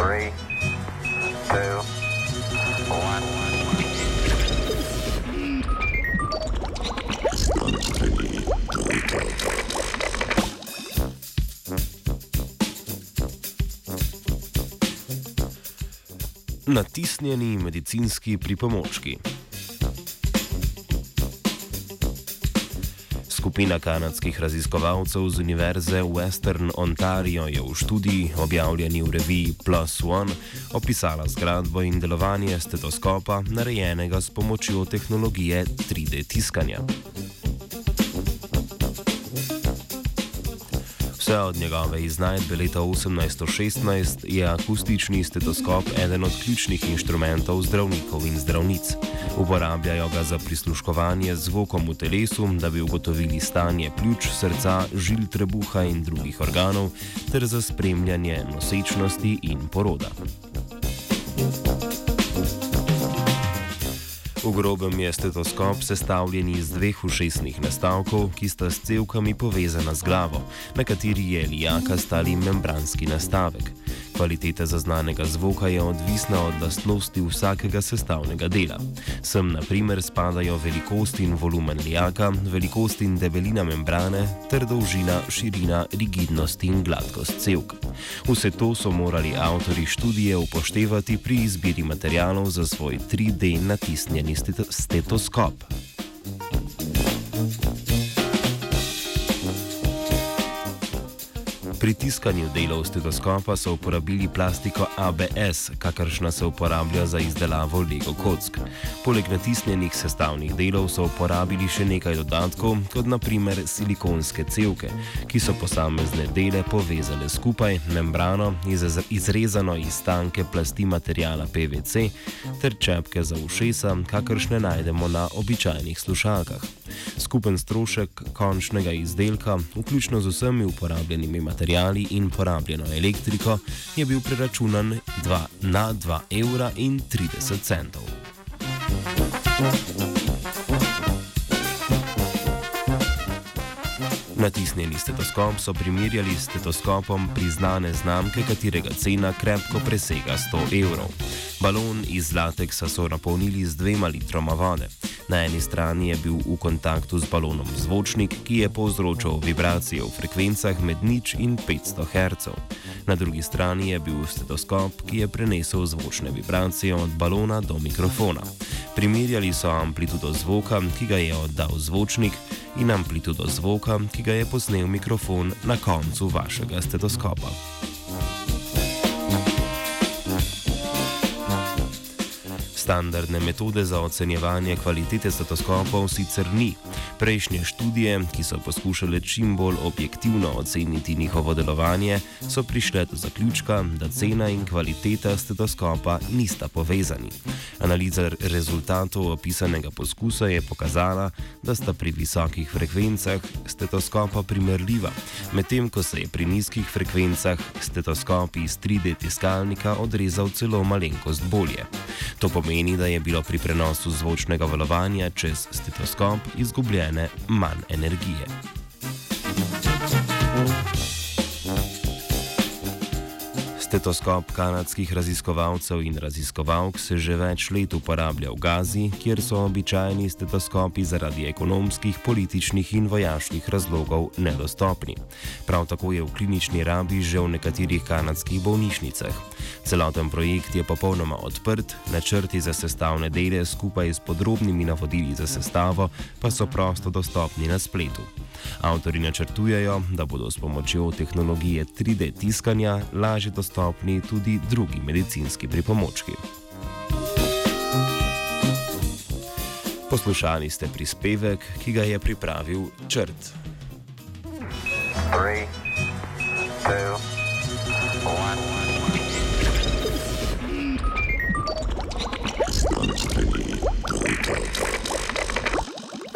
Three, two. Natisnjeni medicinski pripomočki. Skupina kanadskih raziskovalcev z Univerze Western Ontario je v študiji, objavljeni v reviji Plus One, opisala zgradbo in delovanje stetoskopa, narejenega s pomočjo tehnologije 3D tiskanja. Vse od njegove iznajdbe leta 1816 je akustični stetoskop eden od ključnih inštrumentov zdravnikov in zdravnic. Uporabljajo ga za prisluškovanje zvokom v telesu, da bi ugotovili stanje pljuč, srca, žil trebuha in drugih organov, ter za spremljanje nosečnosti in poroda. V grobem je stetoskop sestavljen iz dveh ušesnih nastavkov, ki sta s cevkami povezana z glavo, na kateri je lijaka stali membranski nastavek. Kvaliteta zaznanega zvoka je odvisna od lastnosti vsakega sestavnega dela. Sem na primer spadajo velikost in volumen lijaka, velikost in debelina membrane ter dolžina, širina, rigidnost in gladkost cevk. Vse to so morali avtori študije upoštevati pri izbiri materijalov za svoj 3D natisnjeni stetoskop. Pri tiskanju delov stetoskopa so uporabili plastiko ABS, kakršna se uporablja za izdelavo Lego kock. Poleg natisnjenih sestavnih delov so uporabili še nekaj dodatkov, kot naprimer silikonske cevke, ki so posamezne dele povezale skupaj, membrano izrezano iz tanke plasti materijala PVC ter čepke za ušesa, kakršne najdemo na običajnih slušalkah. Skupen strošek končnega izdelka, vključno z vsemi uporabljenimi materijali in porabljeno elektriko, je bil preračunan dva, na 2,30 evra. Natisnjeni stetoskop so primerjali s stetoskopom priznane znamke, katerega cena krepko presega 100 evrov. Balon iz lateksa so napolnili z dvema litroma vode. Na eni strani je bil v kontaktu z balonom zvočnik, ki je povzročal vibracije v frekvencah med nič in 500 Hz. Na drugi strani je bil stetoskop, ki je prenesel zvočne vibracije od balona do mikrofona. Primerjali so amplitudo zvoka, ki ga je oddal zvočnik, in amplitudo zvoka, ki ga je posnel mikrofon na koncu vašega stetoskopa. Standardne metode za ocenjevanje kvalitete stetoskopov sicer ni. Prejšnje študije, ki so poskušale čim bolj objektivno oceniti njihovo delovanje, so prišle do zaključka, da cena in kvaliteta stetoskopa nista povezani. Analiza rezultatov opisanega poskusa je pokazala, da sta pri visokih frekvencah stetoskopa primerljiva, medtem ko se je pri nizkih frekvencah stetoskop iz 3D tiskalnika odrezal celo malenkost bolje. To pomeni, da je bilo pri prenosu zvočnega valovanja čez stetoskop izgubljene manj energije. Stetoskop kanadskih raziskovalcev in raziskovalk se že več let uporablja v Gazi, kjer so običajni stetoskopi zaradi ekonomskih, političnih in vojaških razlogov nedostopni. Prav tako je v klinični rabi že v nekaterih kanadskih bolnišnicah. Celoten projekt je popolnoma odprt, načrti za sestavne dele skupaj s podrobnimi navodili za sestavo pa so prosto dostopni na spletu. Avtori načrtujejo, da bodo s pomočjo tehnologije 3D tiskanja lažje dostopni tudi drugi medicinski pripomočki. Poslušali ste prispevek, ki ga je pripravil Črt. Three, two,